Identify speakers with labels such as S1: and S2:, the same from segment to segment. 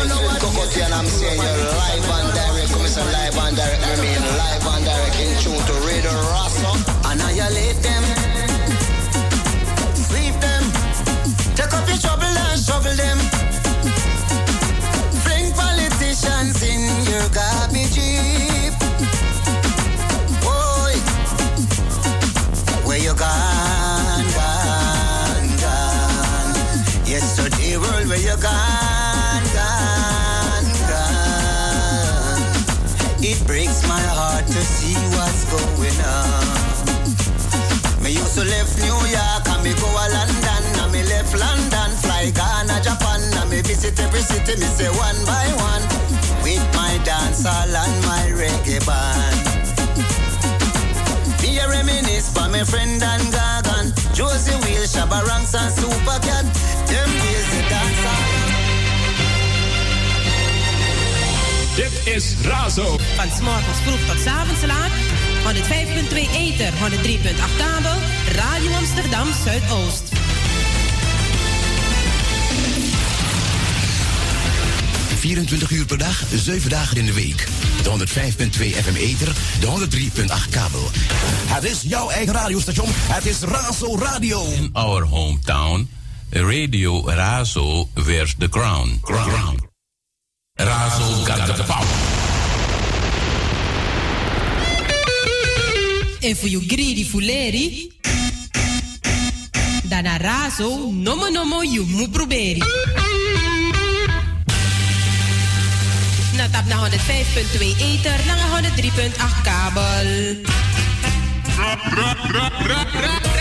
S1: And I'm saying you're live and direct. Come live and direct. I mean live and direct in tune to Radio Rasta. Annihilate breaks my heart to see what's going on. Me used to left New York and me go a London and me left London, fly Ghana, Japan and me visit every city. Me say one by one with my dancehall and my reggae band. Me a reminisce for my friend and Gagan, Josie Wheel, Shabba Ranks and Supercat. Them days the dancehall.
S2: Dit is Razo.
S3: Van 's morgens vroeg tot 's avonds laat. 105.2 Ether, 103.8 kabel. Radio Amsterdam Zuidoost.
S4: ...24 uur per dag, 7 dagen in de week. De 105.2 FM Ether, de 103.8 kabel. Het is jouw eigen radiostation. Het is Razo Radio.
S5: In our hometown, Radio Razo wears the crown. Crown. Razo got the power.
S3: En voor you greedy fuleri. Dan razo, nomo nomo, you moet proberen. Na tap na 105.2 Ether, na 103.8 kabel.
S6: Era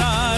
S7: sun.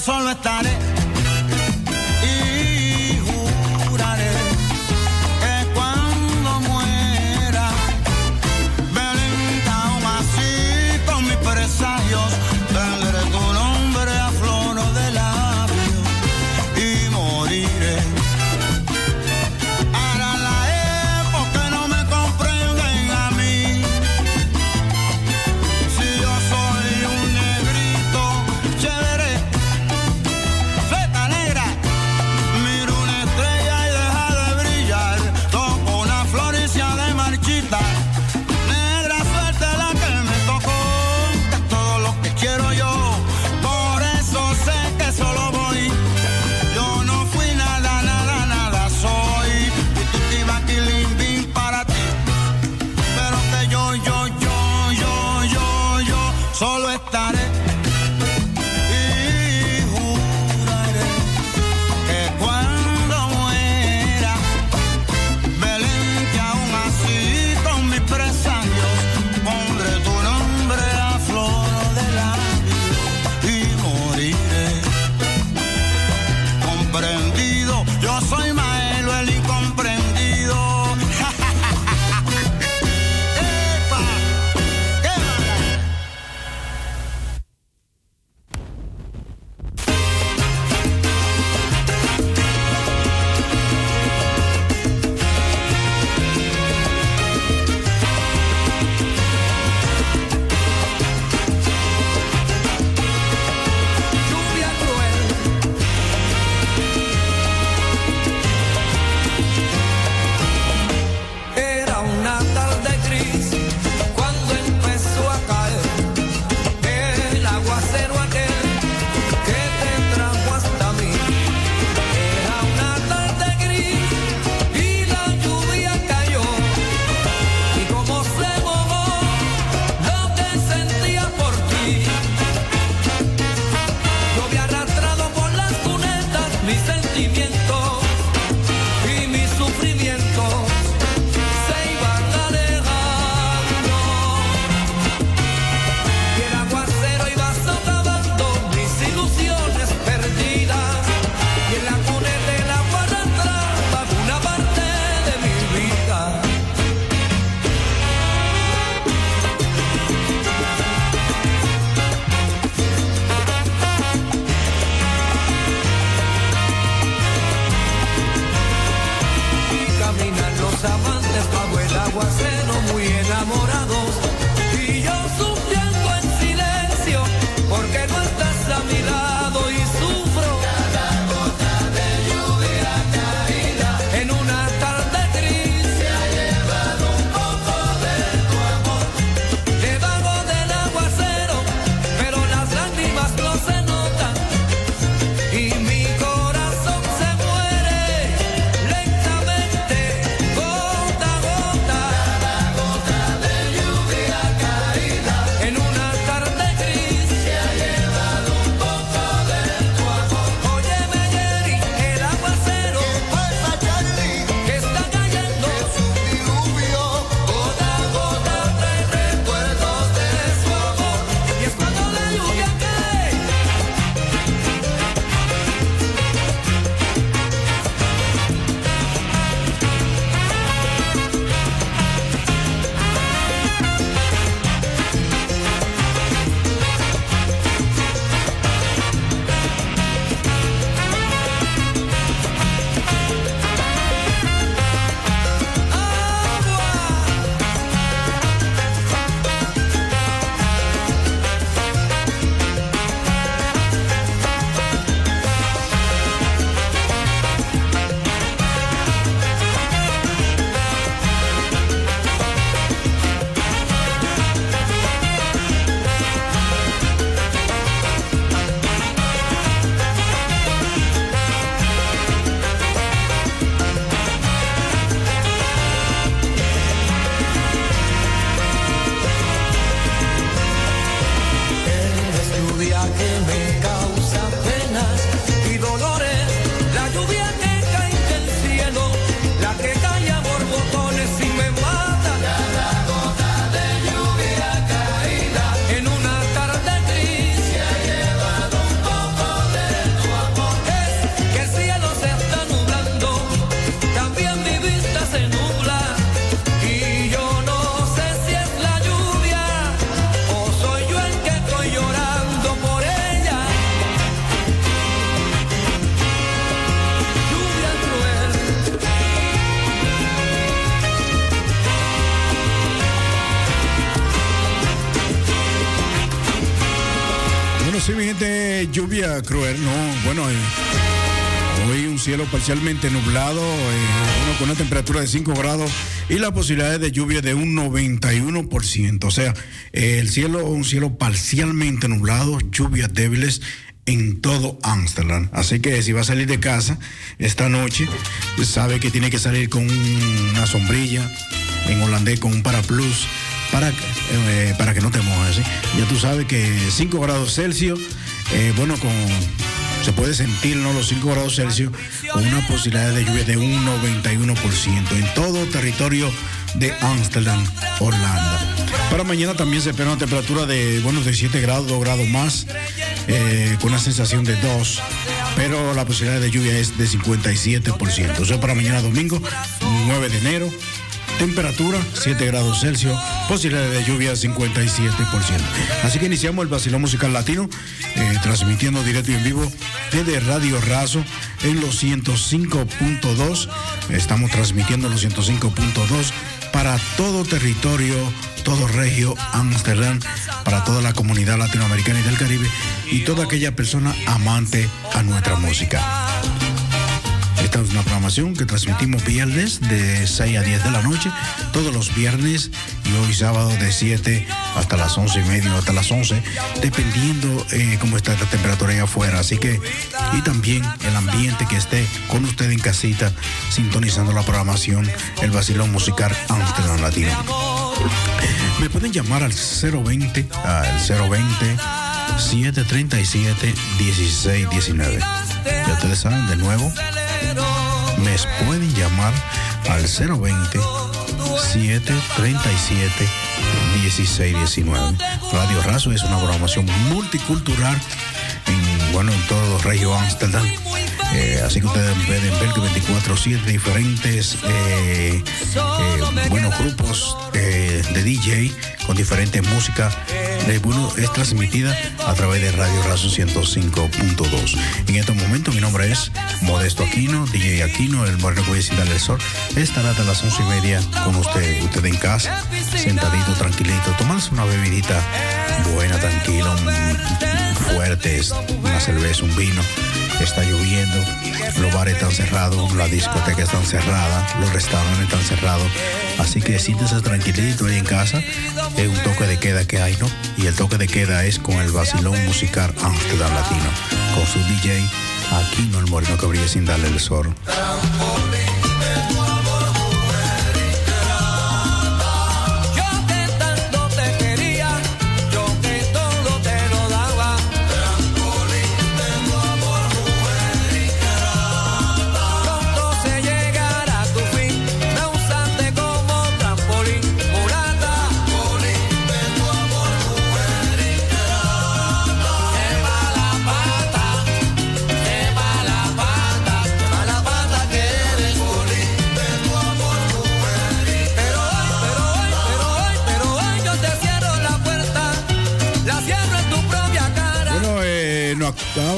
S8: Solo estaré
S9: parcialmente nublado, eh, con una temperatura de 5 grados y la posibilidad de lluvia de un 91%. O sea, eh, el cielo, un cielo parcialmente nublado, lluvias débiles en todo Amsterdam. Así que si va a salir de casa esta noche, sabe que tiene que salir con una sombrilla, en holandés con un paraplus, para, eh, que no te mojes. ¿sí? Ya tú sabes que 5 grados Celsius, eh, bueno, con, se puede sentir ¿no? los 5 grados Celsius con una posibilidad de lluvia de un 91% en todo territorio de Amsterdam, Holanda. Para mañana también se espera una temperatura de, bueno, de 7 grados, 2 grados más, eh, con una sensación de 2, pero la posibilidad de lluvia es de 57%. O sea, para mañana domingo, 9 de enero, temperatura 7 grados Celsius, posibilidad de lluvia 57%. Así que iniciamos el vacilón musical latino, eh, transmitiendo directo y en vivo desde Radio Razo en los 105.2. Estamos transmitiendo los 105.2 para todo territorio, todo regio, Amsterdam, para toda la comunidad latinoamericana y del Caribe y toda aquella persona amante a nuestra música. Esta es una programación que transmitimos viernes de 6 a 10 de la noche, todos los viernes y hoy sábado de 7 hasta las 11 y media, hasta las 11, dependiendo eh, cómo está la temperatura allá afuera. Así que, y también el ambiente que esté con usted en casita, sintonizando la programación, el vacilón musical Amsterdam Latino. Me pueden llamar al 020, al 020 737 1619. Ya ustedes saben, de nuevo, me pueden llamar al 020 737 1619. Radio Razo es una programación multicultural en, bueno, en todo regio Amsterdam. Eh, así que ustedes pueden ver que 24-7 diferentes eh, eh, buenos grupos de DJ con diferentes músicas. Eh, bueno, es transmitida a través de Radio Razo 105.2. En este momento mi nombre es Modesto Aquino, DJ Aquino, el moreno que voy a sin darle el sol. Estará hasta las once y media con usted, usted en casa, sentadito, tranquilito, tomarse una bebidita buena, tranquila, un, fuerte, una cerveza, un vino. Está lloviendo, los bares están cerrados, las discotecas están cerradas, los restaurantes están cerrados. Así que siéntese tranquilito ahí en casa. Es un toque de queda que hay, ¿no? Y el toque de queda es con el vacilón musical Amsterdam Latino, con su DJ Aquino el Moreno que brilla sin darle el sol.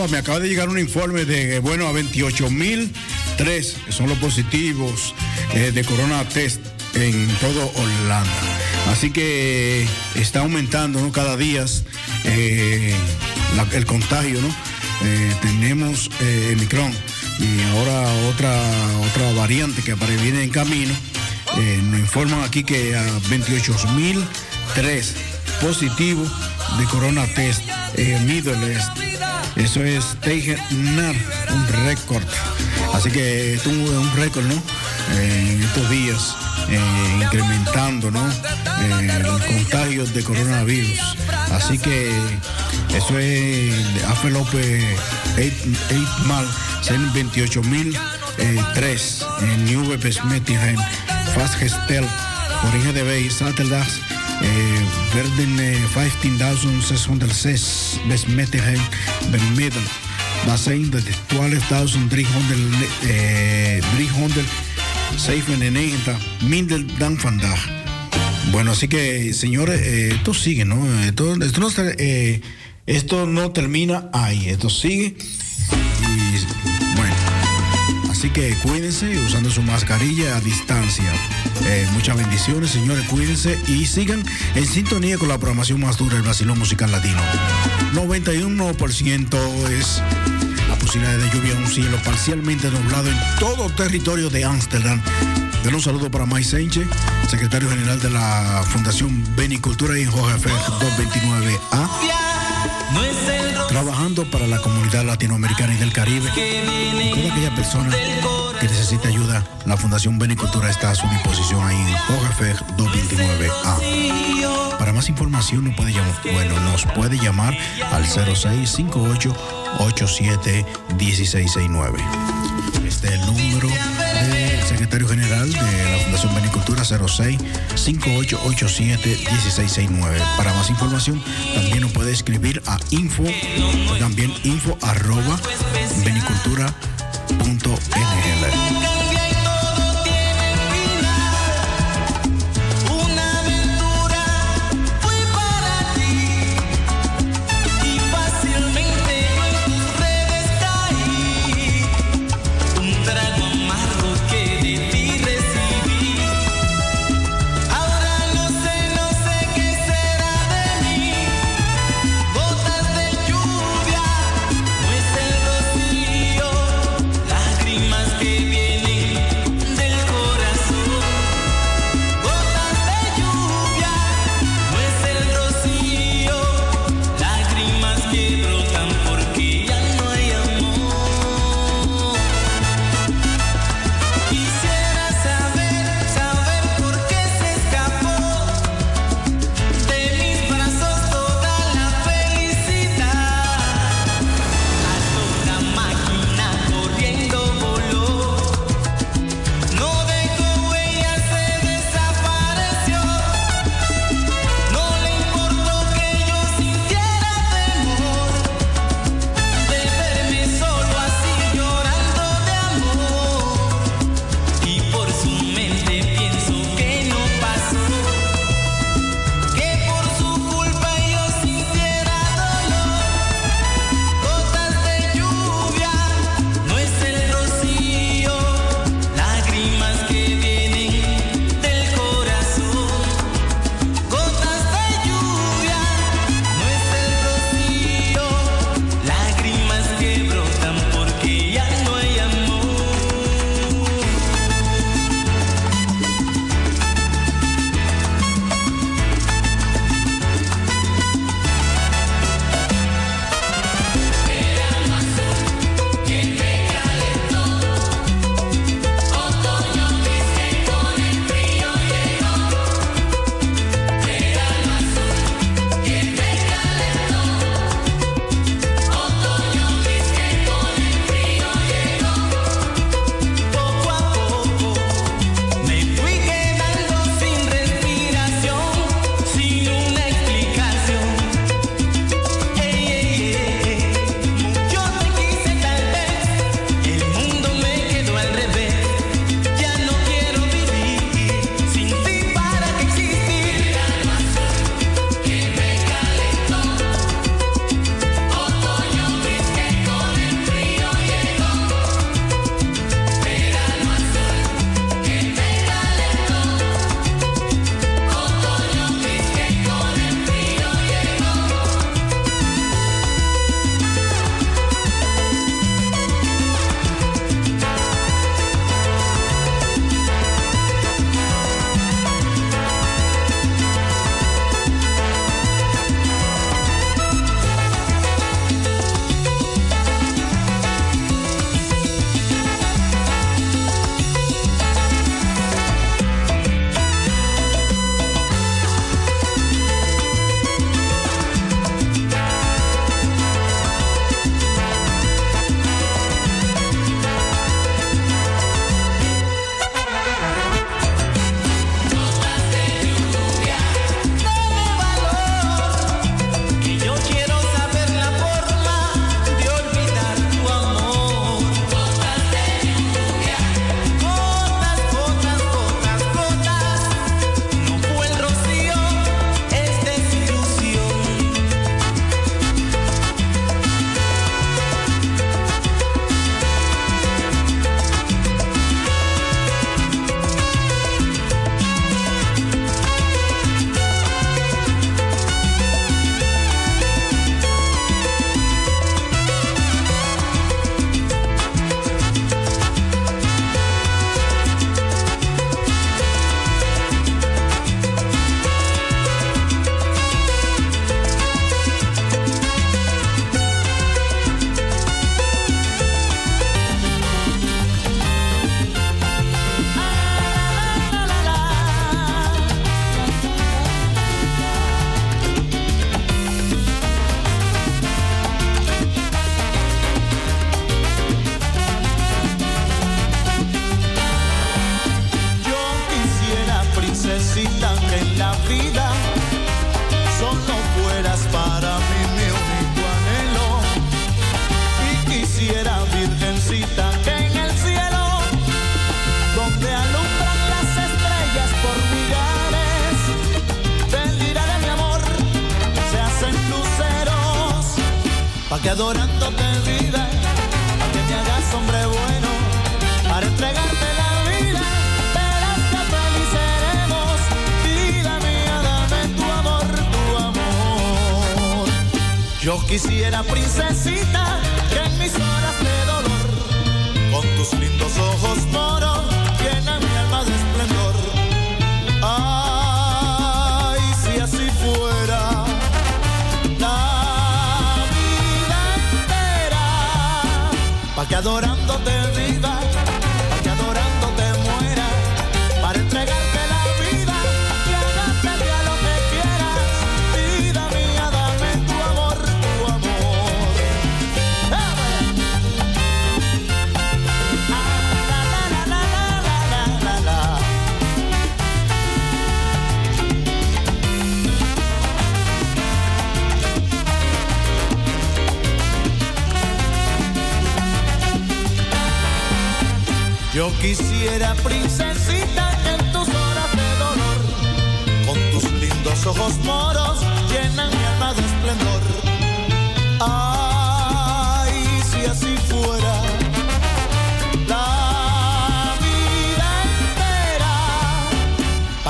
S7: Me
S9: acaba de llegar un informe de, eh, bueno, a 28.003, que son los positivos eh, de Corona Test en todo Holanda. Así que está aumentando, ¿no? Cada día eh, el contagio, ¿no? Eh, tenemos eh, el Micron y ahora otra, otra variante que viene en camino. Eh, nos informan aquí que a 28.003 positivos de Corona Test en Middle East. Eso es Nar, un récord. Así que es un, récord, ¿no? Eh, en estos días, eh, incrementando, ¿no? Eh, el contagio de coronavirus. Así que eso es Afe López 8 mal, son 28 mil eh, 3 en Nieuwe Besmettigheid, Vastgesteld, Orige de Bay, zaterdag eh, werden eh, 15.606 besmettigheid bemiddeld. Dat zijn de 12.300 eh, 397 minder dan vandaag. Bueno, así que, señores, eh, esto sigue, ¿no? Esto, esto, no, eh, esto no termina ahí, esto sigue. Y bueno, Así que cuídense usando su mascarilla a distancia. Eh, muchas bendiciones, señores, cuídense y sigan en sintonía con la programación más dura del Brasilón Musical Latino. 91% es la posibilidad de lluvia, un cielo parcialmente nublado en todo territorio de Ámsterdam. Den un saludo para Mike Sánchez, secretario general de la Fundación Benicultura y en Jorge Fer 229A trabajando para la comunidad latinoamericana y del Caribe. Toda aquella persona que necesite ayuda, la Fundación Benicultura está a su disposición ahí en OGF 229A. Para más información nos puede llamar, bueno, nos puede llamar al 0658 87 1669. Este es el número del secretario general de la Fundación Benicultura 06 5887 1669. Para más información también nos puede escribir a info, también info arroba benicultura.nl.
S8: Una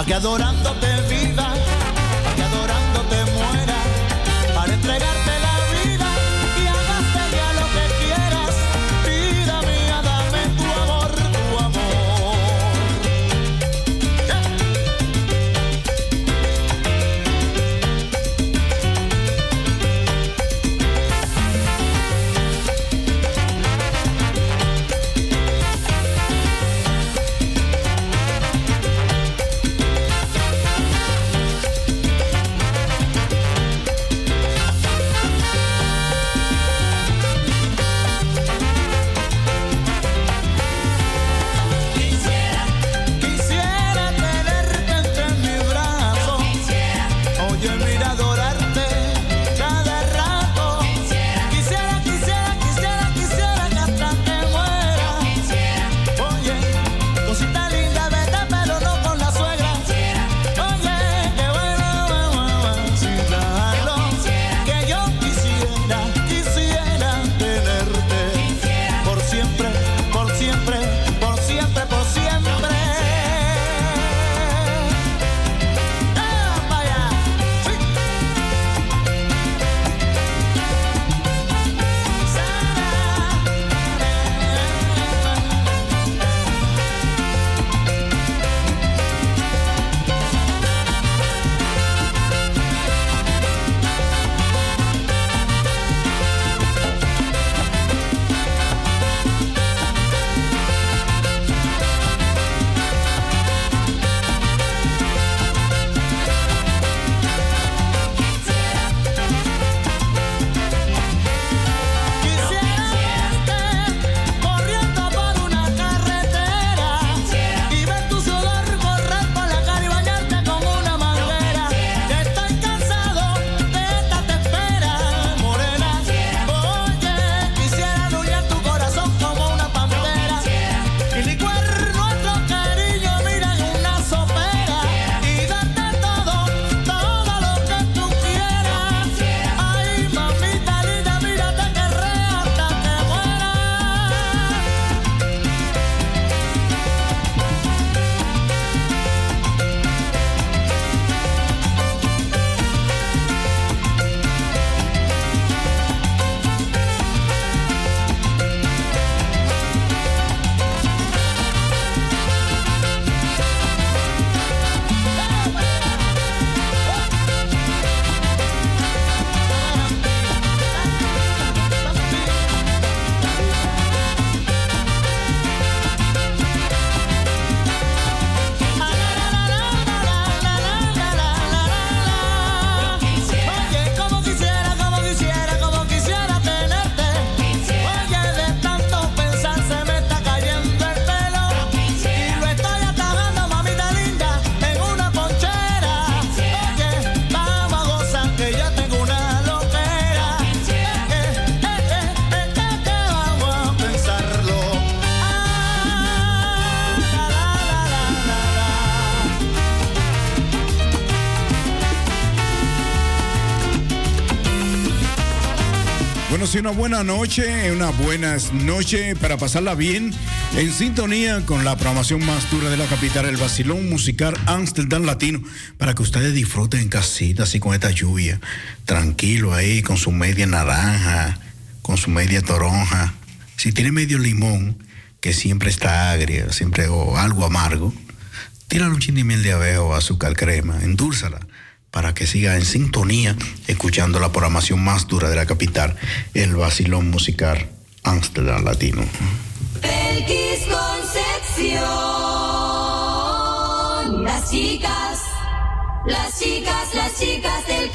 S10: Aquí adorando Bueno,
S9: una buena noche, una buena noche para pasarla bien en sintonía con la programación más dura de la capital, el vacilón musical Amsterdam Latino, para que ustedes disfruten en casita, así con esta lluvia, tranquilo ahí, con su media naranja, con su media toronja. Si tiene medio limón, que siempre está agria, siempre o algo amargo, tírale un chin de miel de abeja o azúcar crema, endúlzala para que siga en sintonía escuchando la programación más dura de la capital, el vacilón musical Amsterdam Latino.
S11: Belkis Concepción, las chicas, las chicas, las chicas del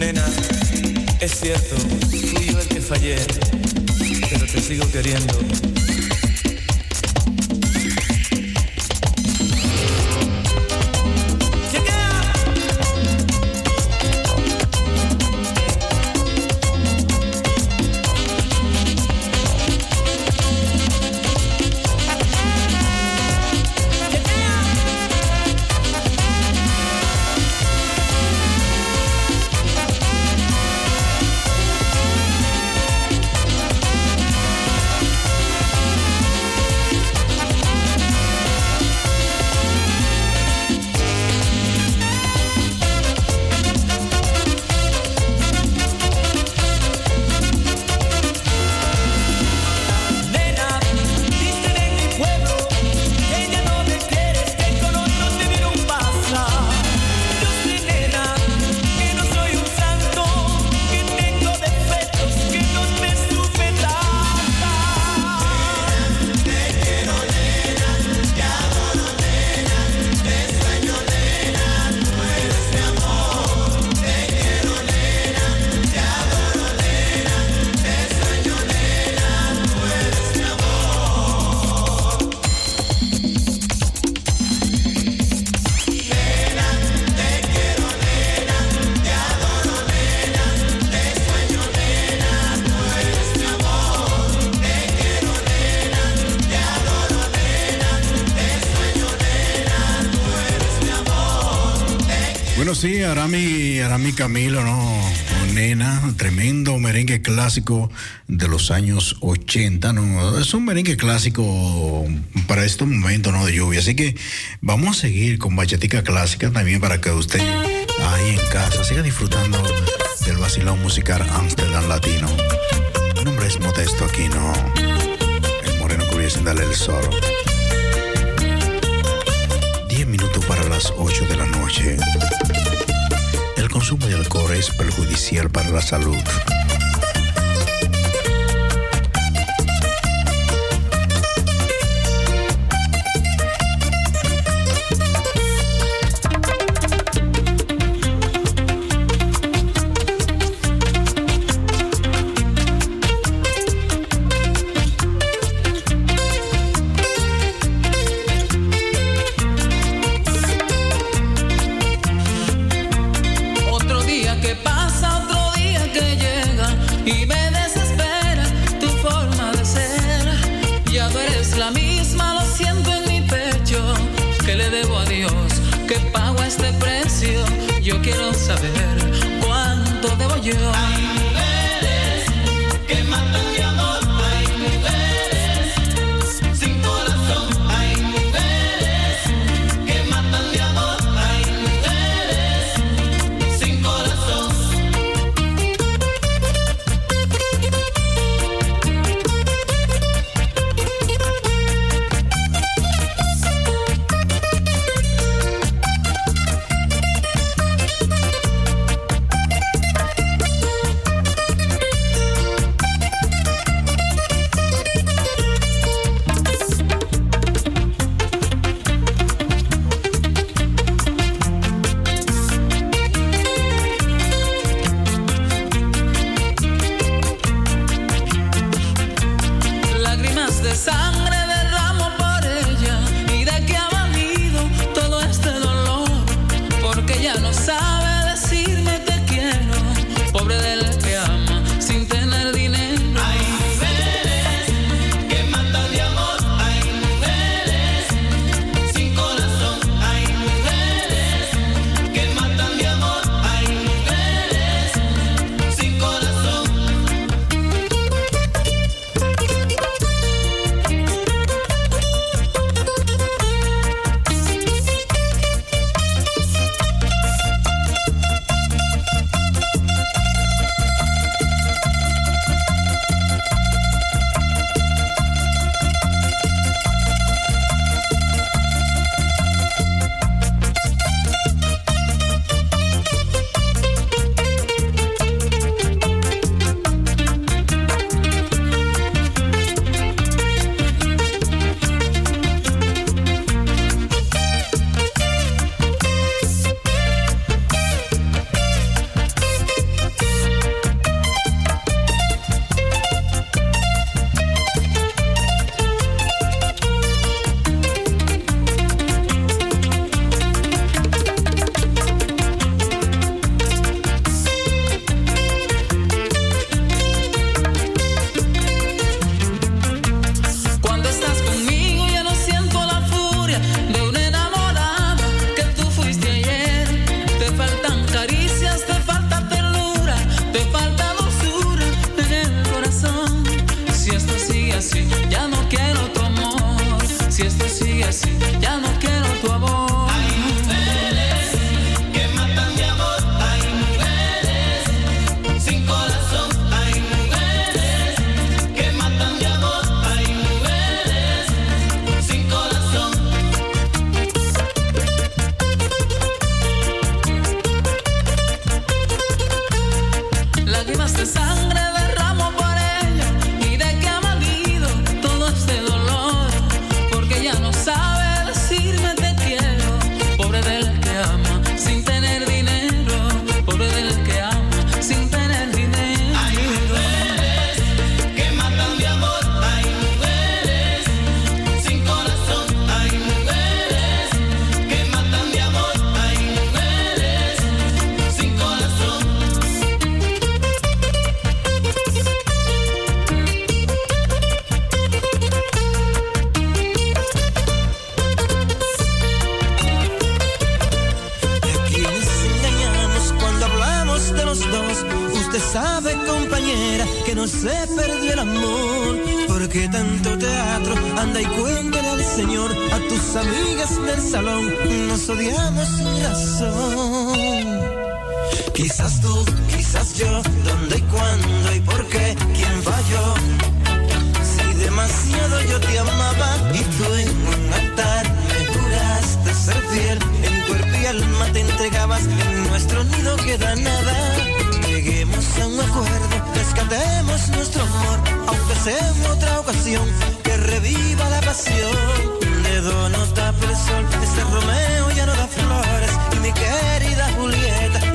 S12: Nena, es
S9: cierto, fui yo el que fallé, pero te sigo queriendo.
S13: Arami, Arami Camilo, ¿no? Nena, tremendo merengue clásico de los años 80, ¿no? Es un merengue clásico para este momento, ¿no? De lluvia. Así que vamos a seguir con bachatica clásica también para que usted ahí en casa siga disfrutando del vacilón musical Amsterdam Latino. Mi nombre es Modesto Aquino, el moreno que hubiese darle el sol. 10 minutos para las 8 de la noche consumo de alcohol es perjudicial para la salud.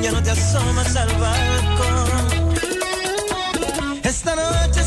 S14: Ya no te
S15: asomas al balcón. Esta noche